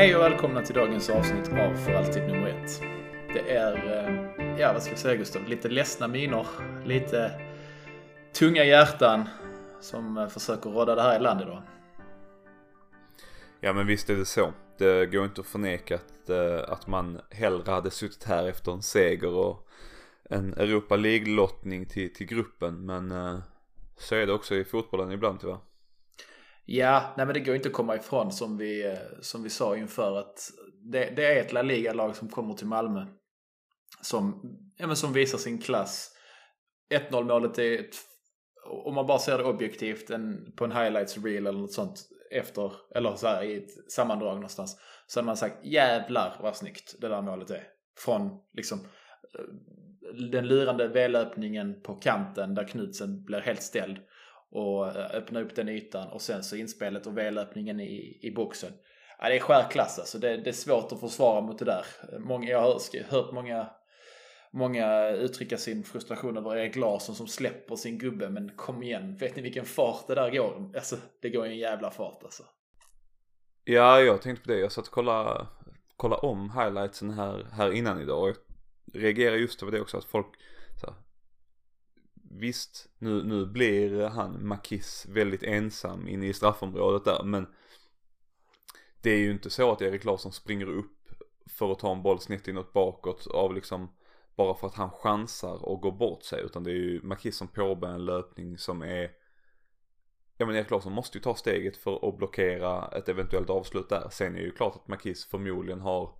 Hej och välkomna till dagens avsnitt av För alltid nummer ett. Det är, eh, ja vad ska jag säga Gustav, lite ledsna miner, lite tunga hjärtan som eh, försöker råda det här i landet idag. Ja men visst är det så. Det går inte att förneka att, eh, att man hellre hade suttit här efter en seger och en Europa League-lottning till, till gruppen. Men så är det också i fotbollen ibland tyvärr. Ja, nej men det går inte att komma ifrån som vi, eh, som vi sa inför att det, det är ett La Liga-lag som kommer till Malmö. Som, ja, men som visar sin klass. 1-0 målet är ett, om man bara ser det objektivt en, på en highlights reel eller något sånt efter, eller så här i ett sammandrag någonstans. Så hade man sagt jävlar vad snyggt det där målet är. Från liksom eh, den lurande V-löpningen på kanten där Knutsen blir helt ställd och eh, öppna upp den ytan och sen så inspelet och V-löpningen i, i boxen. Ja, det är skärklass alltså. Det, det, är svårt att försvara mot det där. Många, jag har hört många, många uttrycka sin frustration över Erik Larsson som släpper sin gubbe. Men kom igen, vet ni vilken fart det där går? Alltså, det går en jävla fart alltså. Ja, jag tänkte på det. Jag satt och kollade, kollade om highlightsen här, här innan idag. Och jag reagerade just över det också att folk så Visst, nu, nu blir han Makis väldigt ensam inne i straffområdet där men det är ju inte så att Erik Larsson springer upp för att ta en boll snett inåt bakåt av liksom bara för att han chansar och går bort sig utan det är ju Makis som påbörjar en löpning som är Ja men Erik Larsson måste ju ta steget för att blockera ett eventuellt avslut där. Sen är det ju klart att Makis förmodligen har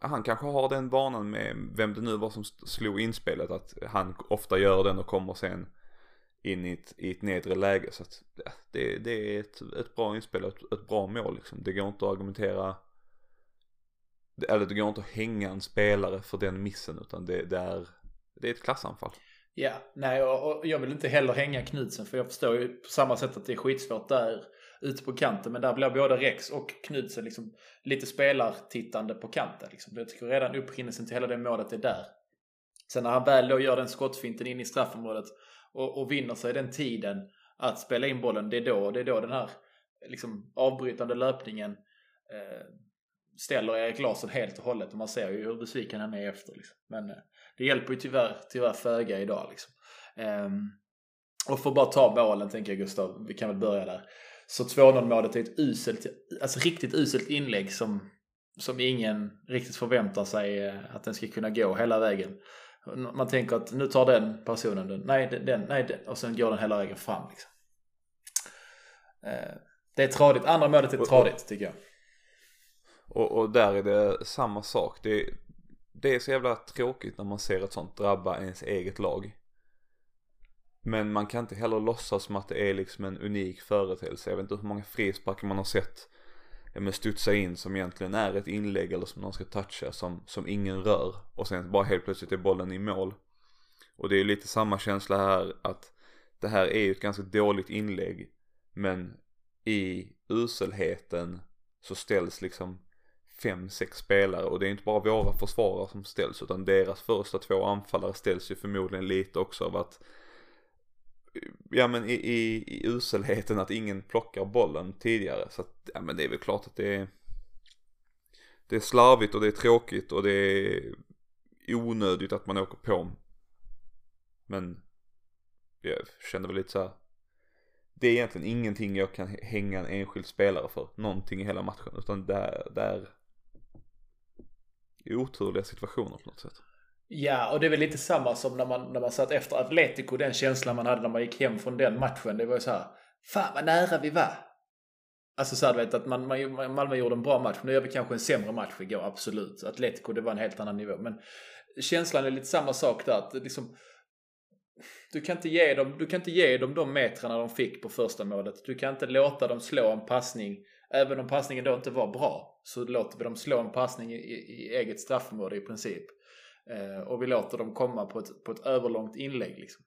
han kanske har den vanan med vem det nu var som slog inspelet att han ofta gör den och kommer sen in i ett, i ett nedre läge så att ja, det, det är ett, ett bra inspel och ett, ett, bra mål liksom. Det går inte att argumentera eller det går inte att hänga en spelare för den missen utan det, det är, det är ett klassanfall. Ja, nej och, jag vill inte heller hänga Knudsen för jag förstår ju på samma sätt att det är skitsvårt där ute på kanten. Men där blir både Rex och Knudsen liksom lite spelartittande på kanten. Liksom. Jag tycker redan upprinnelsen till hela det målet är där. Sen när han väl då gör den skottfinten in i straffområdet och, och vinner sig den tiden att spela in bollen, det är då, det är då den här liksom, avbrytande löpningen eh, ställer Erik Larsson helt och hållet och man ser ju hur besviken han är efter. Liksom. Men eh, det hjälper ju tyvärr, tyvärr föga idag. Liksom. Eh, och för att bara ta målen tänker jag Gustav, vi kan väl börja där. Så 2-0 målet är ett uselt, alltså riktigt uselt inlägg som, som ingen riktigt förväntar sig eh, att den ska kunna gå hela vägen. Man tänker att nu tar den personen den, nej den, nej den, och sen går den hela vägen fram. Liksom. Eh, det är tradigt, andra målet är tradigt tycker jag. Och, och där är det samma sak. Det, det är så jävla tråkigt när man ser ett sånt drabba ens eget lag. Men man kan inte heller låtsas som att det är liksom en unik företeelse. Jag vet inte hur många frisparkar man har sett med studsa in som egentligen är ett inlägg eller som någon ska toucha som, som ingen rör. Och sen bara helt plötsligt är bollen i mål. Och det är ju lite samma känsla här att det här är ju ett ganska dåligt inlägg. Men i uselheten så ställs liksom fem, sex spelare och det är inte bara våra försvarare som ställs utan deras första två anfallare ställs ju förmodligen lite också av att ja men i, i, i uselheten att ingen plockar bollen tidigare. Så att, ja men det är väl klart att det är det är slarvigt och det är tråkigt och det är onödigt att man åker på. Men jag kände väl lite så här, Det är egentligen ingenting jag kan hänga en enskild spelare för. Någonting i hela matchen. Utan där, där oturliga situationer på något sätt. Ja, och det är väl lite samma som när man, när man satt efter Atletico, den känslan man hade när man gick hem från den matchen. Det var ju så här, fan vad nära vi var. Alltså så här, du vet att man, man, Malmö gjorde en bra match. Nu gör vi kanske en sämre match igår, absolut. Atletico, det var en helt annan nivå. Men känslan är lite samma sak där. Att liksom, du, kan inte ge dem, du kan inte ge dem de metrarna de fick på första målet. Du kan inte låta dem slå en passning. Även om passningen då inte var bra så låter vi dem slå en passning i, i, eget straffområde i princip. Eh, och vi låter dem komma på ett, på ett överlångt inlägg. Liksom.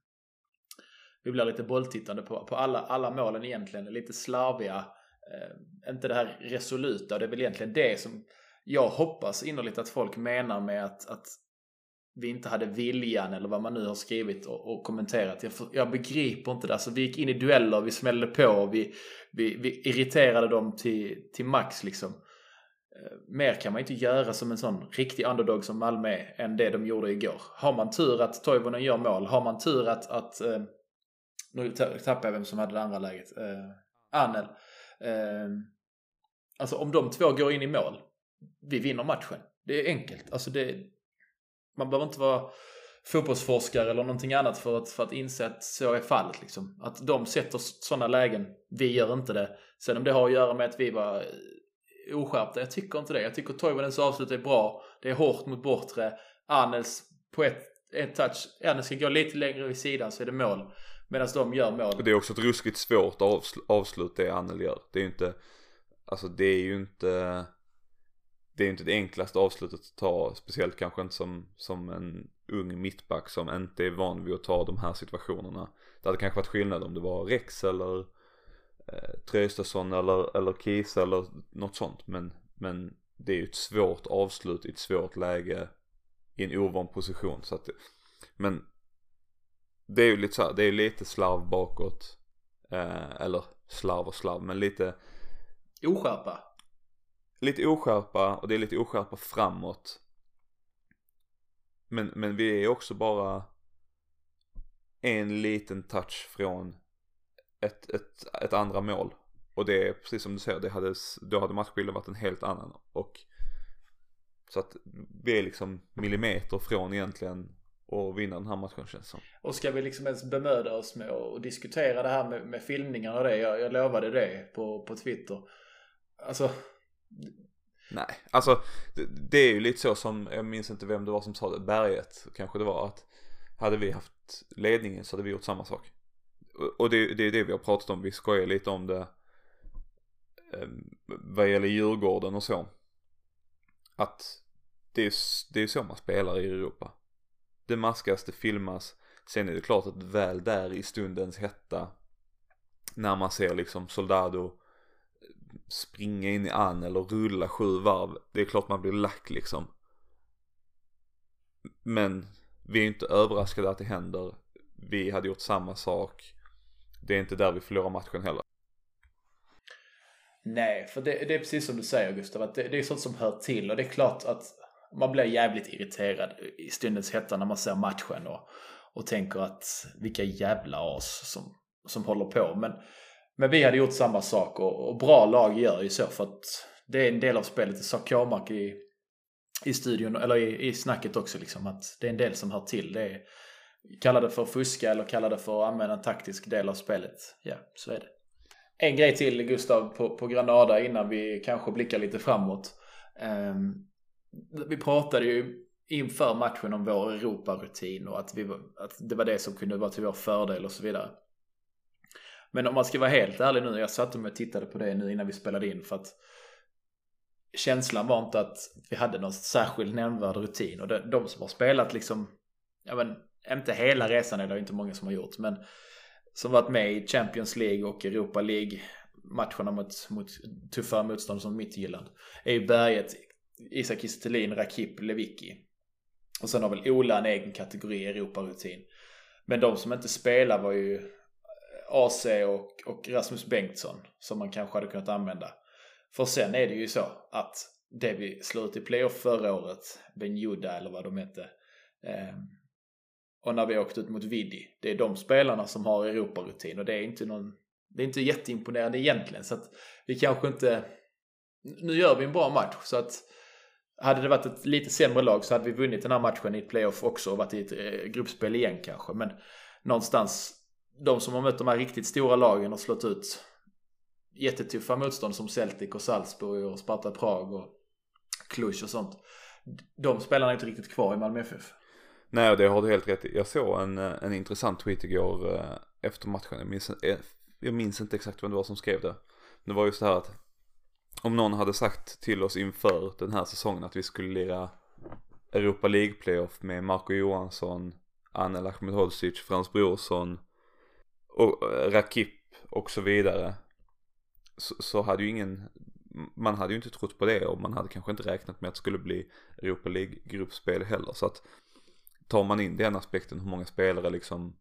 Vi blir lite bolltittande på, på alla, alla målen egentligen. Lite slarviga. Eh, inte det här resoluta. Det är väl egentligen det som jag hoppas innerligt att folk menar med att, att vi inte hade viljan eller vad man nu har skrivit och, och kommenterat. Jag, jag, begriper inte det. Alltså, vi gick in i dueller, vi smällde på, vi, vi, vi irriterade dem till, till max liksom. Eh, mer kan man inte göra som en sån riktig underdog som Malmö är än det de gjorde igår. Har man tur att Toivonen gör mål, har man tur att, att eh, nu tappar jag vem som hade det andra läget, eh, Anel. Eh, alltså om de två går in i mål, vi vinner matchen. Det är enkelt. Alltså det, man behöver inte vara fotbollsforskare eller någonting annat för att, för att inse att så är fallet. Liksom. Att de sätter sådana lägen, vi gör inte det. Sen om det har att göra med att vi var oskärpta, jag tycker inte det. Jag tycker Toivonens avslut är bra. Det är hårt mot bortre. Annels på ett, ett touch, Annels ska gå lite längre vid sidan så är det mål. Medan de gör mål. Det är också ett ruskigt svårt avsl avslut det Annel gör. Det är ju inte, alltså det är ju inte det är inte det enklaste avslutet att ta, speciellt kanske inte som, som en ung mittback som inte är van vid att ta de här situationerna. Det hade kanske varit skillnad om det var Rex eller eh, eller, eller Kies eller något sånt. Men, men det är ju ett svårt avslut i ett svårt läge i en ovan position. Så att det, men det är ju lite så här, det är lite slarv bakåt. Eh, eller slarv och slarv, men lite Oskärpa lite oskärpa och det är lite oskärpa framåt. Men, men vi är också bara en liten touch från ett, ett, ett andra mål. Och det är precis som du säger, det hade, då hade matchbilden varit en helt annan. Och så att vi är liksom millimeter från egentligen att vinna den här matchen känns som. Och ska vi liksom ens bemöda oss med att diskutera det här med, med filmningar och det? Jag, jag lovade det på, på Twitter. Alltså Nej, alltså det, det, är ju lite så som, jag minns inte vem det var som sa det, Berget kanske det var att hade vi haft ledningen så hade vi gjort samma sak. Och det, det är det vi har pratat om, vi skojar lite om det ehm, vad gäller Djurgården och så. Att det är, det är så man spelar i Europa. Det maskas, det filmas. Sen är det klart att väl där i stundens hetta när man ser liksom Soldado eh, springa in i an eller rulla sju varv. Det är klart man blir lack liksom. Men vi är inte överraskade att det händer. Vi hade gjort samma sak. Det är inte där vi förlorar matchen heller. Nej, för det, det är precis som du säger Gustav, att det, det, är sånt som hör till och det är klart att man blir jävligt irriterad i stundens hetta när man ser matchen och, och tänker att vilka jävla as som, som håller på. Men men vi hade gjort samma sak och, och, bra lag gör ju så för att det är en del av spelet. Det sa Kåmark i, i studion, eller i, i snacket också liksom att det är en del som hör till. Det är, kalla det för fuska eller kalla det för att använda en taktisk del av spelet. Ja, så är det. En grej till Gustav på, på Granada innan vi kanske blickar lite framåt. Um, vi pratade ju inför matchen om vår Europarutin och att, vi, att det var det som kunde vara till vår fördel och så vidare. Men om man ska vara helt ärlig nu, jag satte mig och tittade på det nu innan vi spelade in för att känslan var inte att vi hade någon särskild nämnvärd rutin och de, de som har spelat liksom, ja men inte hela resan är det inte många som har gjort, men som varit med i Champions League och Europa League matcherna mot, mot tuffare motstånd som Midtjylland är ju berget Isak Kiese Rakip, Lewicki. Och sen har väl Ola en egen kategori Europarutin. Men de som inte spelar var ju eh, AC och, och Rasmus Bengtsson som man kanske hade kunnat använda. För sen är det ju så att det vi slog ut i playoff förra året, Ben Juda eller vad de hette, eh, och när vi åkte ut mot Vidi, det är de spelarna som har Europarutin och det är inte någon, det är inte jätteimponerande egentligen så att vi kanske inte, nu gör vi en bra match så att hade det varit ett lite sämre lag så hade vi vunnit den här matchen i ett playoff också och varit i ett eh, gruppspel igen kanske men någonstans de som har mött de här riktigt stora lagen och slått ut jättetuffa motstånd som Celtic och Salzburg och Sparta Prag och Cluj och sånt. De spelarna är inte riktigt kvar i Malmö FF. Nej, det har du helt rätt i. Jag såg en, eh, en intressant tweet igår eh, efter matchen. Jag minns, eh, jag minns inte exakt vem det var som skrev det. Det var just det här att om någon hade sagt till oss inför den här säsongen att vi skulle lira Europa League playoff med Marco Johansson, Anel Ahmedhodzic, Frans Brorsson och Rakip och så vidare. Så, så, hade ju ingen, man hade ju inte trott på det och man hade kanske inte räknat med att det skulle bli Europa League gruppspel heller. Så att tar man in den aspekten hur många spelare liksom,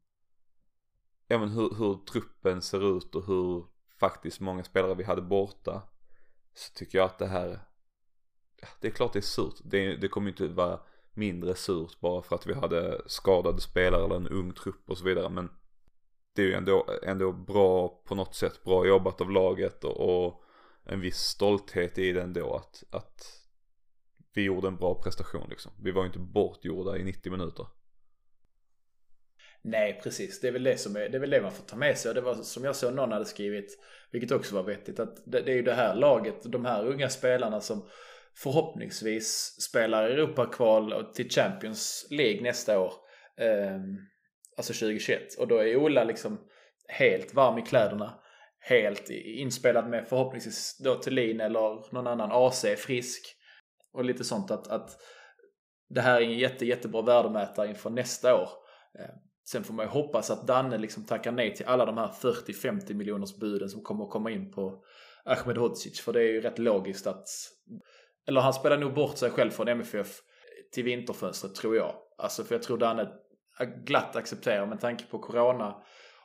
ja men hur, hur truppen ser ut och hur faktiskt många spelare vi hade borta så tycker jag att det här det är klart det är surt. Det, det kommer inte vara mindre surt bara för att vi hade skadade spelare eller en ung trupp och så vidare men det är ju ändå, ändå bra på något sätt, bra jobbat av laget och, och en viss stolthet i det ändå att, att vi gjorde en bra prestation liksom. Vi var ju inte bortgjorda i 90 minuter. Nej, precis. Det är väl det som är, det är väl det man får ta med sig. Och det var som jag såg någon hade skrivit, vilket också var vettigt, att det, det är ju det här laget, de här unga spelarna som förhoppningsvis spelar Europakval till Champions League nästa år. Eh, alltså 2021. Och då är Ola liksom helt varm i kläderna. Helt inspelad med förhoppningsvis då Thulin eller någon annan AC frisk. Och lite sånt att, att det här är en jätte, jättebra värdemätare inför nästa år. Eh, sen får man ju hoppas att Danne liksom tackar nej till alla de här 40-50 miljoners buden som kommer att komma in på Ahmed Hodzic. För det är ju rätt logiskt att... Eller han spelar nog bort sig själv från MFF till vinterfönstret tror jag. Alltså för jag tror Danne glatt accepterar med tanke på Corona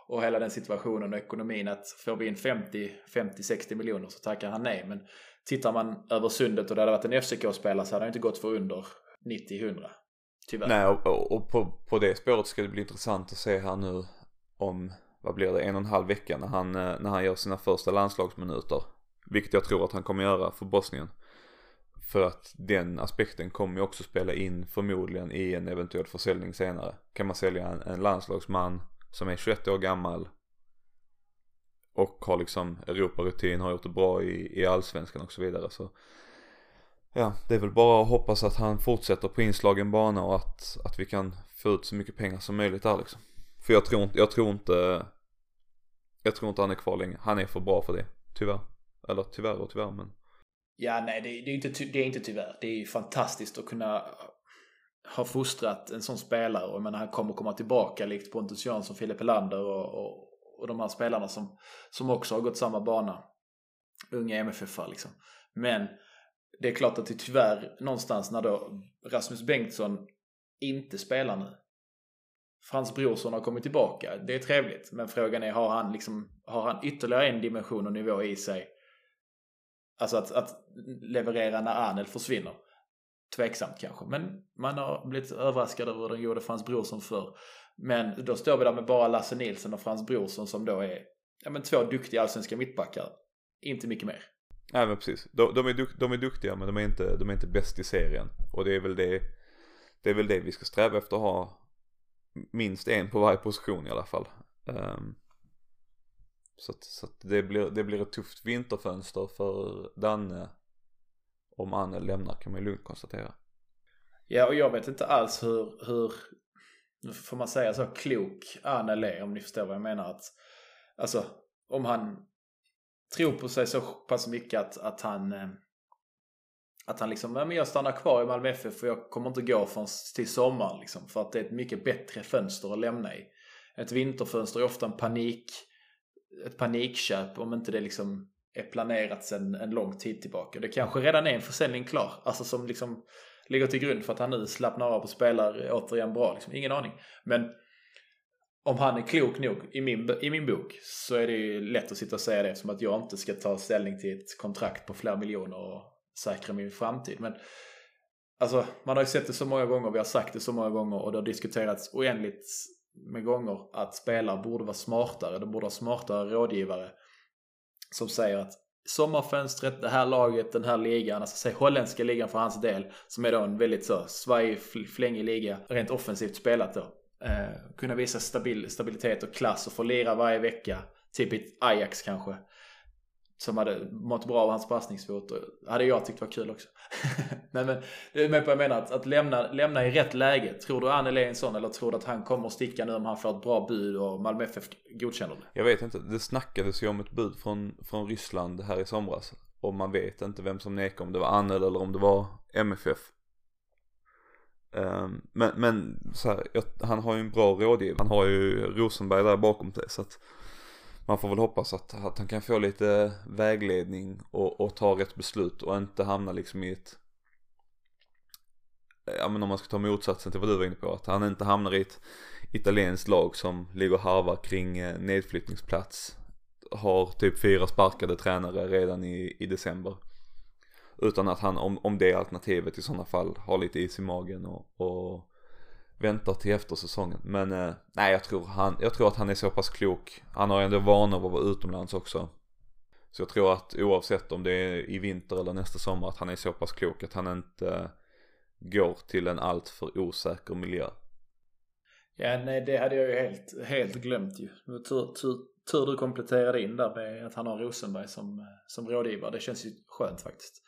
och hela den situationen och ekonomin att får vi in 50, 50, 60 miljoner så tackar han nej. Men tittar man över sundet och det hade varit en FCK-spelare så hade han inte gått för under 90-100. Tyvärr. Nej, och, och på, på det spåret ska det bli intressant att se här nu om, vad blir det, en och en halv vecka när han, eh, när han gör sina första landslagsminuter. Vilket jag tror att han kommer göra för Bosnien. För att den aspekten kommer ju också spela in förmodligen i en eventuell försäljning senare. Kan man sälja en, en landslagsman som är 21 år gammal och har liksom Europarutin, har gjort det bra i, i allsvenskan och så vidare. Så ja, det är väl bara att hoppas att han fortsätter på inslagen bana och att, att vi kan få ut så mycket pengar som möjligt där liksom. För jag tror inte, jag tror inte, jag tror inte han är kvar länge. Han är för bra för det, tyvärr. Eller tyvärr och tyvärr men. Ja, nej, det, det, är inte, det är inte tyvärr. Det är ju fantastiskt att kunna ha fostrat en sån spelare. Och jag menar, han kommer komma tillbaka likt Pontus Jansson, Filip Helander och, och, och de här spelarna som, som också har gått samma bana. Unga MFF liksom. Men det är klart att det tyvärr någonstans när då Rasmus Bengtsson inte spelar nu. Frans Brorsson har kommit tillbaka. Det är trevligt. Men frågan är, har han, liksom, har han ytterligare en dimension och nivå i sig? Alltså att, att leverera när Arnel försvinner. Tveksamt kanske. Men man har blivit överraskad över hur den gjorde Frans Brorsson för. Men då står vi där med bara Lasse Nilsson och Frans Brorsson som då är ja, men två duktiga allsvenska mittbackar. Inte mycket mer. Nej men precis. De, de, är, duk, de är duktiga men de är, inte, de är inte bäst i serien. Och det är väl det, det är väl det vi ska sträva efter att ha minst en på varje position i alla fall. Um, så att, så att det, blir, det blir ett tufft vinterfönster för Danne om Anne lämnar kan man ju lugnt konstatera. Ja och jag vet inte alls hur, hur får man säga så klok Anel är om ni förstår vad jag menar. Att, alltså om han tror på sig så pass mycket att, att han eh, att han liksom, men jag stannar kvar i Malmö FF för jag kommer inte gå förrän till sommaren liksom. För att det är ett mycket bättre fönster att lämna i. Ett vinterfönster är ofta en panik, ett panikköp om inte det liksom är planerat sedan en lång tid tillbaka. Det kanske redan är en försäljning klar. Alltså som liksom ligger till grund för att han nu slappnar av och spelar återigen bra. Liksom. Ingen aning. Men om han är klok nog i min, i min bok så är det ju lätt att sitta och säga det eftersom att jag inte ska ta ställning till ett kontrakt på flera miljoner och säkra min framtid. Men alltså, man har ju sett det så många gånger, vi har sagt det så många gånger och det har diskuterats oändligt med gånger att spelare borde vara smartare. De borde ha smartare rådgivare som säger att sommarfönstret, det här laget, den här ligan, alltså säg holländska ligan för hans del, som är då en väldigt så svajig, flängig liga, rent offensivt spelat då. Eh, kunna visa stabil, stabilitet och klass och få lira varje vecka. Typ ett Ajax kanske. Som hade mått bra av hans passningsfot. Och hade jag tyckt var kul också. Nej men, det är med på jag menar. Att, att lämna, lämna i rätt läge. Tror du Anel är en sån eller tror du att han kommer att sticka nu om han får ett bra bud och Malmö FF godkänner det? Jag vet inte. Det snackades ju om ett bud från, från Ryssland här i somras. Och man vet inte vem som nekade. Om det var Annel eller om det var MFF. Ehm, men, men så här, han har ju en bra rådgivare. Han har ju Rosenberg där bakom sig så att man får väl hoppas att, att han kan få lite vägledning och, och ta rätt beslut och inte hamna liksom i ett Ja men om man ska ta motsatsen till vad du var inne på, att han inte hamnar i ett italienskt lag som ligger och harvar kring eh, nedflyttningsplats har typ fyra sparkade tränare redan i, i december. Utan att han, om, om det är alternativet i sådana fall, har lite is i magen och, och väntar till efter säsongen. Men eh, nej, jag tror, han, jag tror att han är så pass klok. Han har ändå vana av att vara utomlands också. Så jag tror att oavsett om det är i vinter eller nästa sommar att han är så pass klok att han inte eh, går till en alltför osäker miljö. Ja, nej, det hade jag ju helt, helt glömt ju. Tur, tur, tur du kompletterade in där med att han har Rosenberg som, eh, som rådgivare. Det känns ju skönt faktiskt.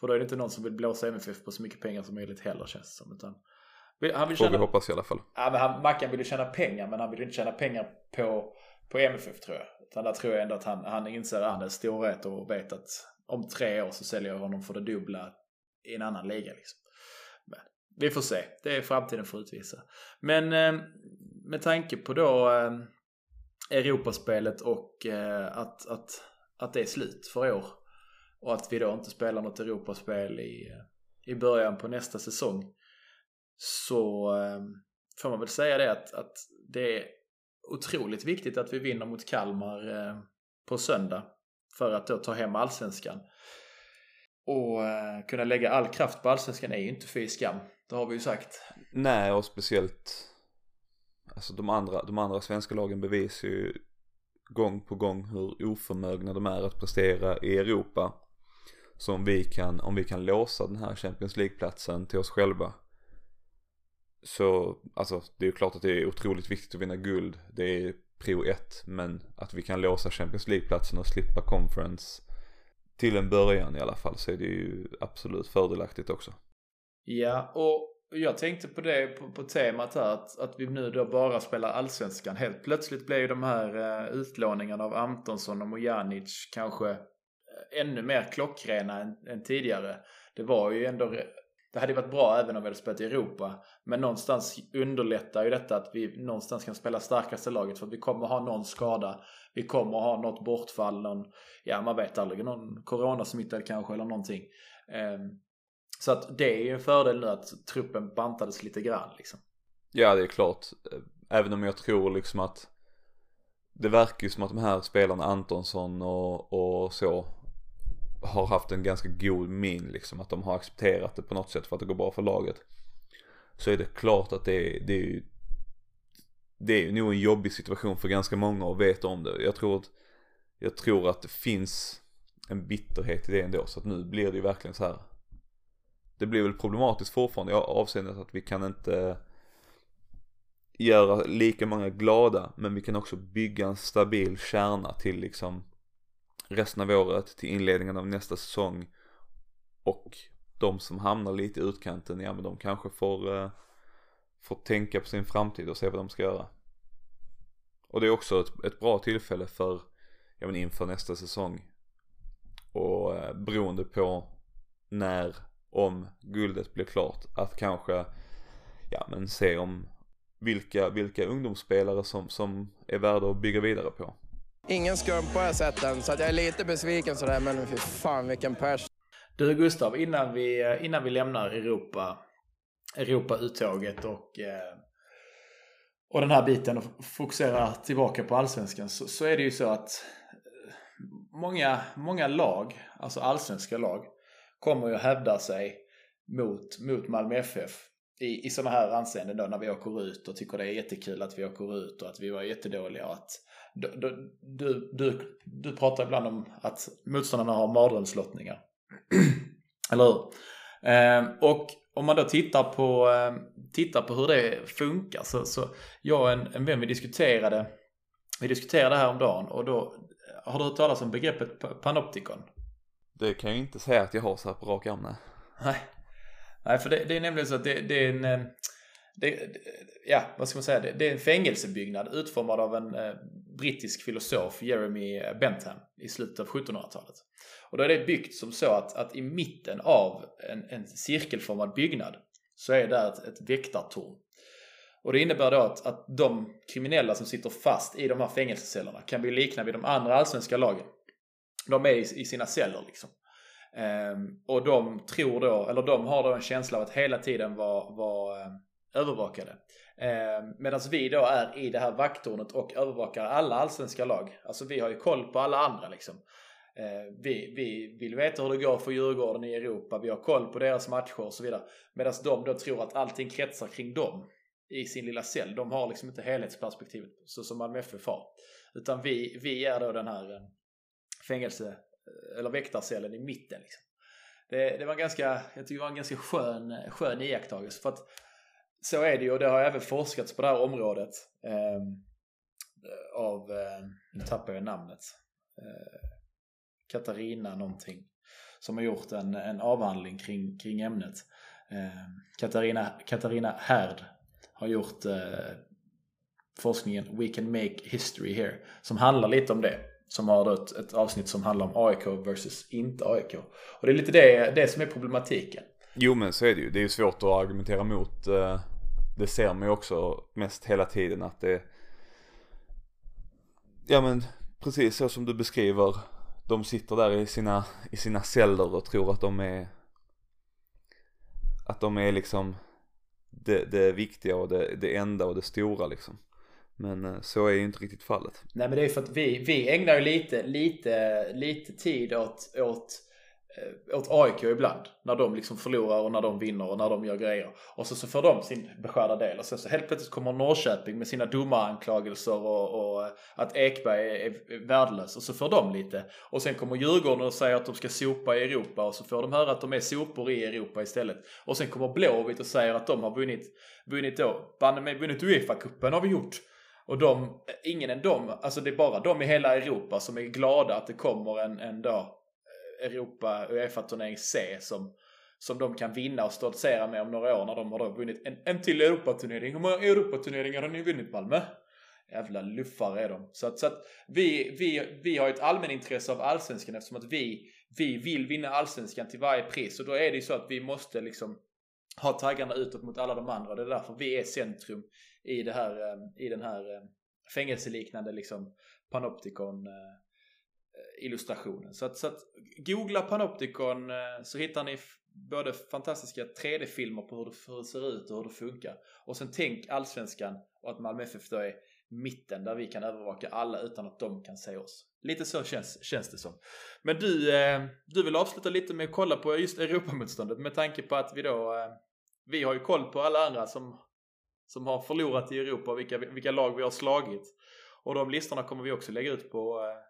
För då är det inte någon som vill blåsa MFF på så mycket pengar som möjligt heller känns det som. Utan han vill Får tjäna, vi hoppas i alla fall. Ja, men han, Mackan vill ju tjäna pengar men han vill inte tjäna pengar på, på MFF tror jag. Utan där tror jag ändå att han, han inser att han är storhet och vet att om tre år så säljer jag honom för det dubbla i en annan liga liksom. Men vi får se. Det är framtiden får utvisa. Men eh, med tanke på då eh, Europaspelet och eh, att, att, att det är slut för år. Och att vi då inte spelar något Europaspel i, i början på nästa säsong. Så eh, får man väl säga det att, att det är otroligt viktigt att vi vinner mot Kalmar eh, på söndag. För att då ta hem allsvenskan. Och eh, kunna lägga all kraft på allsvenskan är ju inte fy skam. Det har vi ju sagt. Nej, och speciellt Alltså de andra, de andra svenska lagen bevisar ju gång på gång hur oförmögna de är att prestera i Europa. Så om vi kan, om vi kan låsa den här Champions League-platsen till oss själva. Så, alltså det är ju klart att det är otroligt viktigt att vinna guld. Det är prio ett. Men att vi kan låsa Champions League-platsen och slippa conference till en början i alla fall så är det ju absolut fördelaktigt också. Ja, och jag tänkte på det på, på temat här att, att vi nu då bara spelar allsvenskan. Helt plötsligt blir ju de här eh, utlåningarna av Antonsson och Mojanic kanske eh, ännu mer klockrena än, än, tidigare. Det var ju ändå det hade varit bra även om vi hade spelat i Europa. Men någonstans underlättar ju detta att vi någonstans kan spela starkaste laget för att vi kommer ha någon skada. Vi kommer ha något bortfall, någon, ja man vet aldrig, någon coronasmittad kanske eller någonting. Ehm, så att det är ju en fördel nu att truppen bantades lite grann liksom. Ja det är klart. Även om jag tror liksom att det verkar ju som att de här spelarna Antonsson och, och så har haft en ganska god min liksom. Att de har accepterat det på något sätt för att det går bra för laget. Så är det klart att det, det är ju det är ju nog en jobbig situation för ganska många att veta om det. Jag tror att, jag tror att det finns en bitterhet i det ändå. Så att nu blir det ju verkligen så här det blir väl problematiskt fortfarande i avseendet att vi kan inte göra lika många glada men vi kan också bygga en stabil kärna till liksom resten av året till inledningen av nästa säsong och de som hamnar lite i utkanten, ja men de kanske får, eh, får tänka på sin framtid och se vad de ska göra. Och det är också ett, ett bra tillfälle för, ja men inför nästa säsong och eh, beroende på när om guldet blir klart att kanske, ja men se om vilka, vilka ungdomsspelare som, som är värda att bygga vidare på. Ingen skumpa har jag sett än, så att jag är lite besviken sådär, men fy fan vilken pers. Du Gustav, innan vi, innan vi lämnar Europa, Europa-uttåget och, eh, och den här biten och fokuserar tillbaka på allsvenskan så, så är det ju så att eh, många, många lag, alltså allsvenska lag, kommer ju att hävda sig mot, mot Malmö FF i, i sådana här anseenden då när vi åker ut och tycker det är jättekul att vi åker ut och att vi var jättedåliga och att du, du, du, du pratar ibland om att motståndarna har mardrömslottningar. Eller hur? Eh, och om man då tittar på, eh, tittar på hur det funkar så, så jag och en, en vän vi diskuterade vi diskuterade här om dagen och då har du hört talas om begreppet panoptikon? Det kan jag inte säga att jag har så här på rak arm, nej. Nej, för det, det, är nämligen så att det, det är en... Det, ja, vad ska man säga? Det, det, är en fängelsebyggnad utformad av en eh, brittisk filosof, Jeremy Bentham, i slutet av 1700-talet. Och då är det byggt som så att, att i mitten av en, en cirkelformad byggnad så är där ett, ett väktartorn. Och det innebär då att, att de kriminella som sitter fast i de här fängelsecellerna kan vi likna vid de andra allsvenska lagen. De är i, i sina celler liksom. Ehm, och de tror då, eller de har då en känsla av att hela tiden vara var, ehm, övervakade. Eh, Medan vi då är i det här vakttornet och övervakar alla allsvenska lag. Alltså vi har ju koll på alla andra liksom. Eh, vi, vi vill veta hur det går för Djurgården i Europa, vi har koll på deras matcher och så vidare. Medan de då tror att allting kretsar kring dem i sin lilla cell. De har liksom inte helhetsperspektivet så som Malmö FF har. Utan vi, vi är då den här ehm, fängelse eh, eller väktarcellen i mitten. Liksom. Det, det var ganska, jag tycker det var en ganska skön, skön iakttagelse. För att så är det ju och det har även forskats på det här området. Eh, av, eh, nu tappar jag namnet. Eh, Katarina någonting. Som har gjort en, en avhandling kring, kring ämnet. Eh, Katarina, Katarina Härd har gjort eh, forskningen We can make history here. Som handlar lite om det. Som har ett, ett avsnitt som handlar om AIK versus inte AIK. Och det är lite det, det som är problematiken. Jo men så är det ju. Det är ju svårt att argumentera mot. Eh, det ser man ju också mest hela tiden att det Ja men precis så som du beskriver. De sitter där i sina, i sina celler och tror att de är Att de är liksom det, det viktiga och det, det enda och det stora liksom. Men eh, så är ju inte riktigt fallet. Nej men det är för att vi, vi ägnar ju lite, lite, lite tid åt, åt, Eh, åt AIK ibland. När de liksom förlorar och när de vinner och när de gör grejer. Och så, så får de sin beskärda del. Och sen så helt plötsligt kommer Norrköping med sina domaranklagelser och, och eh, att Ekberg är, är värdelös. Och så får de lite. Och sen kommer Djurgården och säger att de ska sopa i Europa. Och så får de höra att de är sopor i Europa istället. Och sen kommer Blåvitt och säger att de har vunnit, vunnit då. Banne mig vunnit Uefa-cupen har vi gjort. Och de, ingen än dem, alltså det är bara de i hela Europa som är glada att det kommer en, en dag Europa Uefa-turnering C som, som de kan vinna och stoltsera med om några år när de har då vunnit en, en till Europaturnering. Hur många Europaturneringar har ni vunnit Malmö? Jävla luffare är de. Så att, så att vi, vi, vi har ett allmänintresse av allsvenskan eftersom att vi, vi vill vinna allsvenskan till varje pris. Och då är det ju så att vi måste liksom ha taggarna utåt mot alla de andra. Det är därför vi är centrum i, det här, eh, i den här eh, fängelseliknande liksom panoptikon eh, Eh, illustrationen. Så att, så att googla Panopticon eh, så hittar ni både fantastiska 3D-filmer på hur det, hur det, ser ut och hur det funkar. Och sen tänk allsvenskan och att Malmö FF då är mitten där vi kan övervaka alla utan att de kan se oss. Lite så känns, känns det som. Men du, eh, du vill avsluta lite med att kolla på just Europamotståndet med tanke på att vi då vi har ju koll på alla andra som som har förlorat i Europa, vilka, vilka lag vi har slagit. Och de listorna kommer vi också lägga ut på, eh,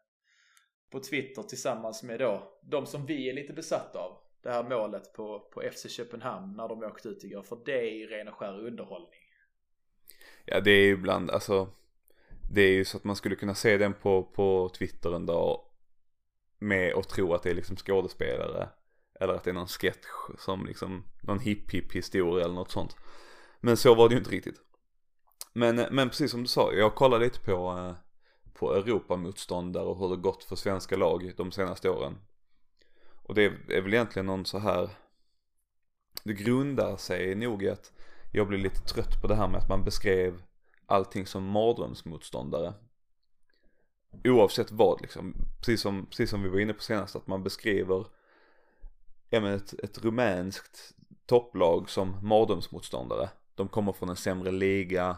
på Twitter tillsammans med då de som vi är lite besatta av. Det här målet på, på FC Köpenhamn när de åkte ut igår. För det är ju ren och skär underhållning. Ja det är ju ibland, alltså det är ju så att man skulle kunna se den på, på Twitter en dag med och tro att det är liksom skådespelare. Eller att det är någon sketch som liksom, någon hipp hipp historia eller något sånt. Men så var det ju inte riktigt. Men, men precis som du sa, jag kollade lite på, eh, på Europamotståndare och hur det gått för svenska lag de senaste åren. Och det är väl egentligen någon så här, det grundar sig nog i att jag blev lite trött på det här med att man beskrev allting som mardrömsmotståndare. Oavsett vad liksom, precis som, precis som vi var inne på senast, att man beskriver ja, men ett, ett rumänskt topplag som mardrömsmotståndare de kommer från en sämre liga.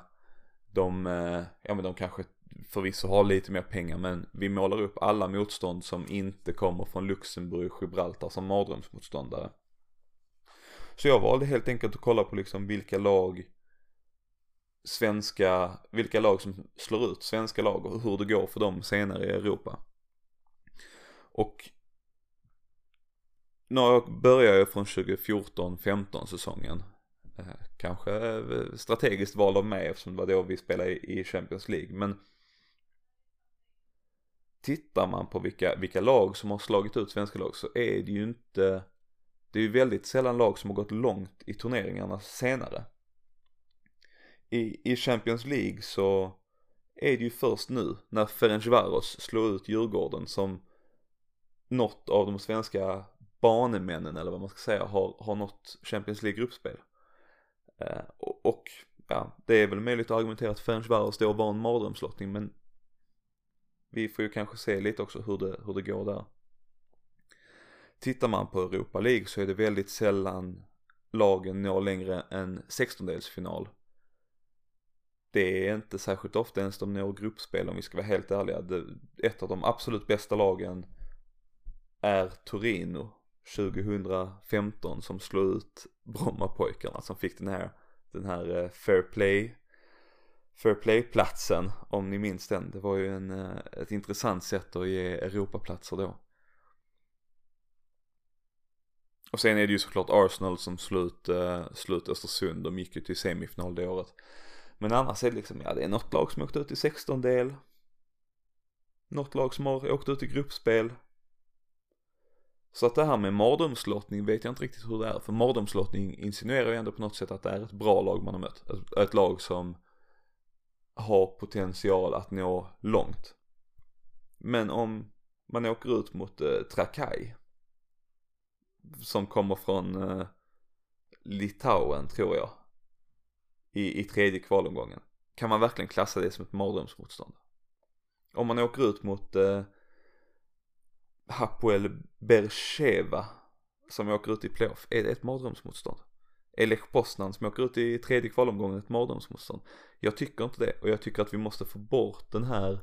De, eh, ja men de kanske förvisso har lite mer pengar men vi målar upp alla motstånd som inte kommer från Luxemburg, Gibraltar som mardrömsmotståndare. Så jag valde helt enkelt att kolla på liksom vilka lag svenska, vilka lag som slår ut svenska lag och hur det går för dem senare i Europa. Och nu börjar jag från 2014-15 säsongen eh, kanske eh, strategiskt val av mig eftersom det var då vi spelade i Champions League. Men tittar man på vilka, vilka lag som har slagit ut svenska lag så är det ju inte det är ju väldigt sällan lag som har gått långt i turneringarna senare. I, i Champions League så är det ju först nu när Ferencvaros slår ut Djurgården som något av de svenska banemännen eller vad man ska säga har, har nått Champions League gruppspel. Eh, och ja, det är väl möjligt att argumentera att Ferencvaros då var en mardrömslottning men vi får ju kanske se lite också hur det, hur det går där. Tittar man på Europa League så är det väldigt sällan lagen når längre än 16-delsfinal. Det är inte särskilt ofta ens de når gruppspel om vi ska vara helt ärliga. Det, ett av de absolut bästa lagen är Torino 2015 som slog ut Brommapojkarna som fick den här, den här eh, fair play fair play-platsen om ni minns den. Det var ju en, eh, ett intressant sätt att ge Europaplatser då. Och sen är det ju såklart Arsenal som slut, eh, slut Östersund. De gick ju till semifinal det året. Men annars är det liksom, ja det är något lag som åkt ut i 16-del. Något lag som har åkt ut i gruppspel. Så att det här med mardrömslottning vet jag inte riktigt hur det är. För mardrömslottning insinuerar ju ändå på något sätt att det är ett bra lag man har mött. Ett, ett lag som har potential att nå långt. Men om man åker ut mot eh, Trakai som kommer från eh, Litauen tror jag i, i tredje kvalomgången. Kan man verkligen klassa det som ett mardrömsmotstånd? Om man åker ut mot eh, Hapoel Bercheva som åker ut i playoff, är det ett mardrömsmotstånd? Är Lech Poznan som åker ut i tredje kvalomgången ett mardrömsmotstånd? Jag tycker inte det och jag tycker att vi måste få bort den här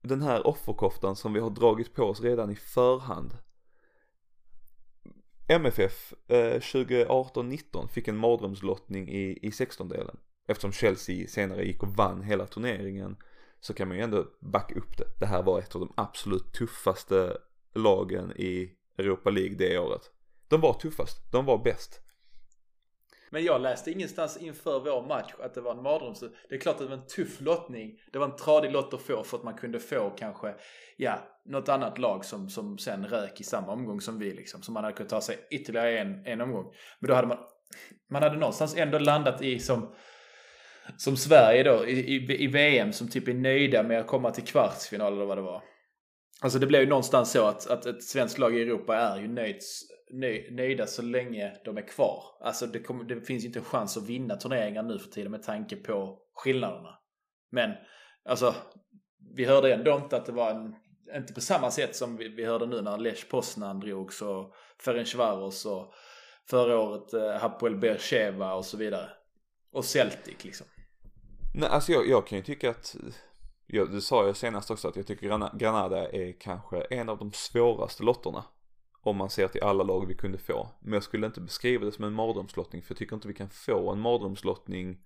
den här offerkoftan som vi har dragit på oss redan i förhand. MFF eh, 2018-19 fick en mardrömslottning i, i 16-delen. Eftersom Chelsea senare gick och vann hela turneringen så kan man ju ändå backa upp det. Det här var ett av de absolut tuffaste lagen i Europa League det året. De var tuffast, de var bäst. Men jag läste ingenstans inför vår match att det var en mardröms... Det är klart att det var en tuff lottning. Det var en tradig lott att få för att man kunde få kanske, ja, något annat lag som, som sen rök i samma omgång som vi liksom. Så man hade kunnat ta sig ytterligare en, en omgång. Men då hade man, man hade någonstans ändå landat i som, som Sverige då i, i, i VM som typ är nöjda med att komma till kvartsfinal eller vad det var. Alltså det blev ju någonstans så att, att ett svenskt lag i Europa är ju nöjt nöjda så länge de är kvar. Alltså det, kommer, det finns ju inte en chans att vinna turneringar nu för tiden med tanke på skillnaderna. Men alltså, vi hörde ändå inte att det var en, inte på samma sätt som vi, vi hörde nu när Lech Poznan drogs och Ferencvaros och förra året eh, Hapoel Bercheva och så vidare. Och Celtic liksom. Nej, alltså jag, jag kan ju tycka att Ja, det sa jag senast också att jag tycker Granada är kanske en av de svåraste lotterna om man ser till alla lag vi kunde få. Men jag skulle inte beskriva det som en mardrömslottning för jag tycker inte vi kan få en mardrömslottning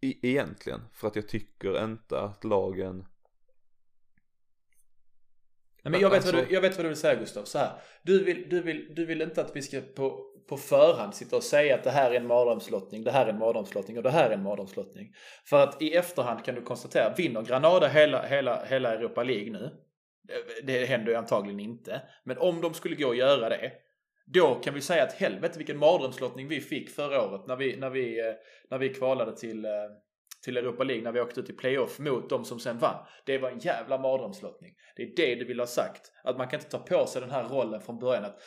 egentligen. För att jag tycker inte att lagen Nej, men jag, vet alltså... vad du, jag vet vad du vill säga Gustav. Så här. Du, vill, du, vill, du vill inte att vi ska på, på förhand sitta och säga att det här är en mardrömslottning, det här är en mardrömslottning och det här är en mardrömslottning. För att i efterhand kan du konstatera, vinner Granada hela, hela, hela Europa League nu det händer ju antagligen inte. Men om de skulle gå och göra det. Då kan vi säga att helvete vilken mardrömslottning vi fick förra året när vi, när vi, eh, när vi kvalade till, eh, till Europa League. När vi åkte ut i playoff mot de som sen vann. Det var en jävla mardrömslottning. Det är det du vill ha sagt. Att man kan inte ta på sig den här rollen från början att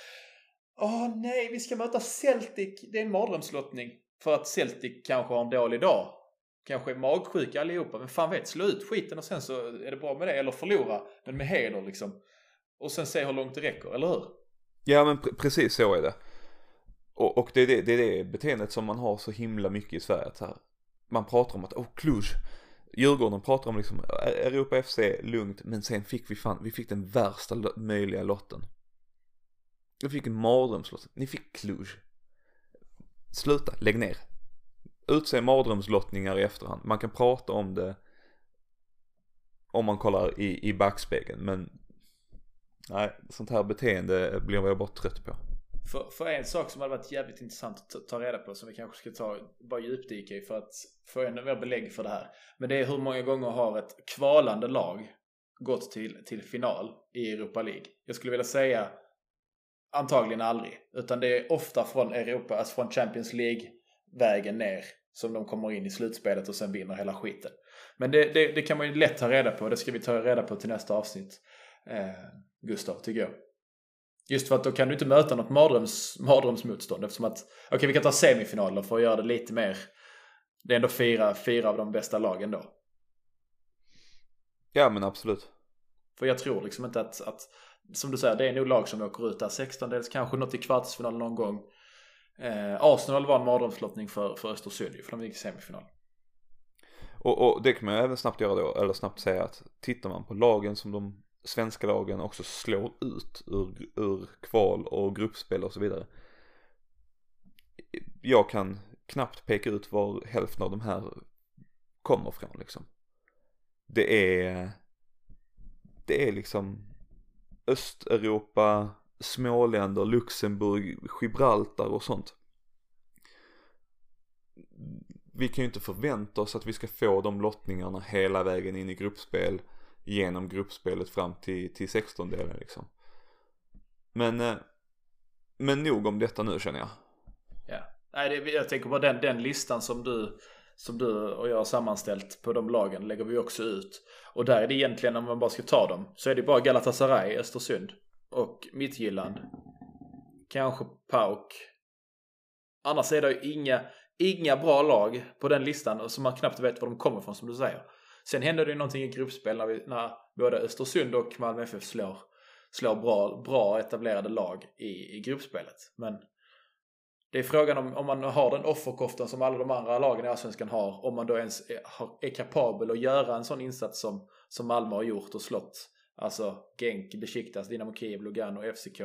Åh nej, vi ska möta Celtic. Det är en mardrömslottning. För att Celtic kanske har en dålig dag kanske är magsjuka allihopa. Men fan vet, slå ut skiten och sen så är det bra med det. Eller förlora, men med heder liksom. Och sen se hur långt det räcker, eller hur? Ja men pr precis så är det. Och, och det, är det, det är det beteendet som man har så himla mycket i Sverige. Att här, man pratar om att, åh oh, Cluj. Djurgården pratar om liksom, Europa FC, lugnt. Men sen fick vi fan, vi fick den värsta möjliga lotten. Vi fick en mardrömslott. Ni fick Cluj. Sluta, lägg ner utse mardrömslottningar i efterhand. Man kan prata om det om man kollar i, i backspegeln men nej, sånt här beteende blir jag bara trött på. För, för en sak som hade varit jävligt intressant att ta reda på som vi kanske ska ta, bara djupdyka i för att få ännu mer belägg för det här. Men det är hur många gånger har ett kvalande lag gått till, till final i Europa League? Jag skulle vilja säga antagligen aldrig. Utan det är ofta från Europa, alltså från Champions League vägen ner som de kommer in i slutspelet och sen vinner hela skiten. Men det, det, det kan man ju lätt ta reda på. Det ska vi ta reda på till nästa avsnitt. Eh, Gustav, tycker jag. Just för att då kan du inte möta något mardröms, mardrömsmotstånd eftersom att, okej okay, vi kan ta semifinaler för att göra det lite mer, det är ändå fyra, fyra av de bästa lagen då. Ja men absolut. För jag tror liksom inte att, att som du säger, det är nog lag som åker ut där. 16 dels kanske något i kvartsfinal någon gång. Eh, Arsenal var en mardrömslottning för, för Östersund ju, för de gick i semifinal. Och, och det kan man ju även snabbt göra då, eller snabbt säga att tittar man på lagen som de svenska lagen också slår ut ur, ur kval och gruppspel och så vidare. Jag kan knappt peka ut var hälften av de här kommer från liksom. Det är, det är liksom Östeuropa, småländer, Luxemburg, Gibraltar och sånt. Vi kan ju inte förvänta oss att vi ska få de lottningarna hela vägen in i gruppspel genom gruppspelet fram till, till 16-delen liksom. Men, eh, men nog om detta nu känner jag. Ja, nej det, jag tänker på den, den listan som du, som du och jag har sammanställt på de lagen lägger vi också ut. Och där är det egentligen om man bara ska ta dem så är det bara Galatasaray, Östersund och Midtjylland. Kanske Pauk. Annars är det ju inga, inga bra lag på den listan som man knappt vet var de kommer ifrån som du säger. Sen händer det ju någonting i gruppspel när, vi, när både Östersund och Malmö FF slår, slår bra, bra etablerade lag i, i gruppspelet. Men det är frågan om, om man har den offerkoftan som alla de andra lagen i Allsvenskan har. Om man då ens är, är kapabel att göra en sån insats som, som Malmö har gjort och slått. Alltså Genk, Besiktas, Dynamo Kiev, Lugano, FCK.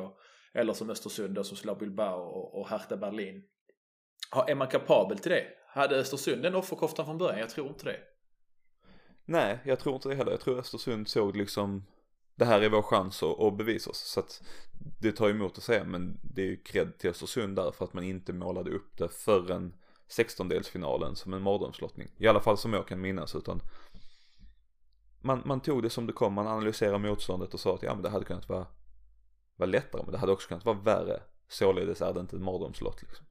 Eller som Östersund då, som slår Bilbao och, och Hertha Berlin. Är man kapabel till det? Hade Östersund den offerkoftan från början? Jag tror inte det. Nej, jag tror inte det heller. Jag tror Östersund såg liksom det här är vår chans att, att bevisa oss. Så att det tar emot att säga men det är ju cred till Östersund där för att man inte målade upp det förrän 16-delsfinalen som en mardrömslottning. I alla fall som jag kan minnas utan man, man tog det som det kom, man analyserade motståndet och sa att ja men det hade kunnat vara, vara lättare men det hade också kunnat vara värre. Således är det inte en mardrömslott liksom.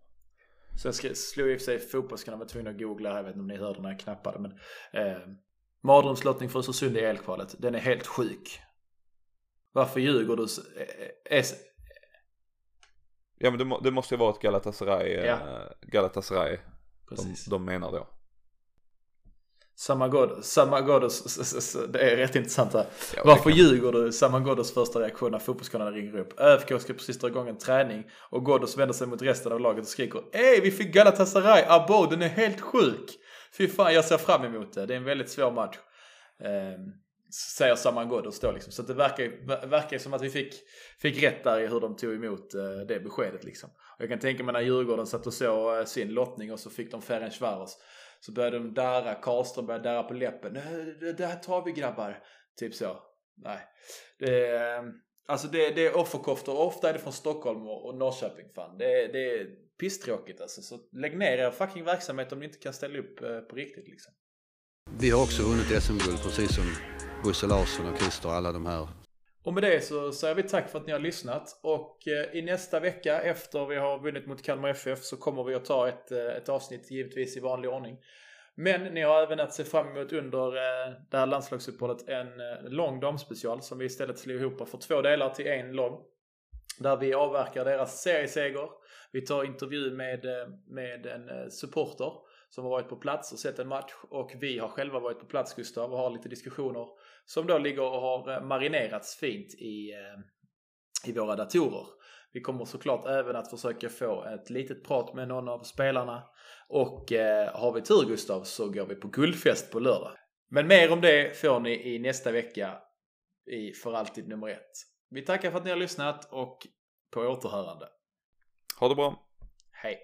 Sen slog i och för sig fotbollskanalen var tvungen att googla, jag vet inte om ni hörde när jag knappade men eh, Mardrömslottning för Östersund i elkvalet. Den är helt sjuk. Varför ljuger du? Är... Ja men det, det, måste ju vara ett Galatasaray. Ja. Äh, Galatasaray. Precis. De, de menar då. Samagodos, Samagodos, det är rätt intressant här. Ja, Varför kan... ljuger du? Samagodos första reaktion när fotbollskanalen ringer upp. ÖFK ska precis dra igång en träning och Ghoddos vänder sig mot resten av laget och skriker Ey vi fick Galatasaray, abo den är helt sjuk. Fy fan, jag ser fram emot det. Det är en väldigt svår match. Eh, säger Saman Ghoddos då liksom. Så det verkar, verkar som att vi fick, fick rätt där i hur de tog emot eh, det beskedet liksom. Och jag kan tänka mig när Djurgården satt och såg eh, sin lottning och så fick de Ferencvaros. Så började de darra, Karlström började darra på läppen. Det, det här tar vi grabbar. Typ så. Nej. Det, ehm, alltså det, det är offerkoftor. Ofta är det från Stockholm och, och Norrköping fan. Det, det är pisstråkigt alltså. Så lägg ner er fucking verksamhet om ni inte kan ställa upp eh, på riktigt liksom. Vi har också vunnit SM-guld precis som Bosse Larsson och Christer och alla de här. Och med det så säger vi tack för att ni har lyssnat och eh, i nästa vecka efter vi har vunnit mot Kalmar FF så kommer vi att ta ett, eh, ett avsnitt givetvis i vanlig ordning. Men ni har även att se fram emot under eh, det här landslagsuppehållet en lång damspecial som vi istället slår ihop för två delar till en lång. Där vi avverkar deras serieseger. Vi tar intervju med, med en supporter som har varit på plats och sett en match och vi har själva varit på plats Gustav och har lite diskussioner som då ligger och har eh, marinerats fint i, eh, i våra datorer. Vi kommer såklart även att försöka få ett litet prat med någon av spelarna och eh, har vi tur Gustav så går vi på guldfest på lördag. Men mer om det får ni i nästa vecka i För alltid nummer ett. Vi tackar för att ni har lyssnat och på återhörande. Ha det bra. Hej.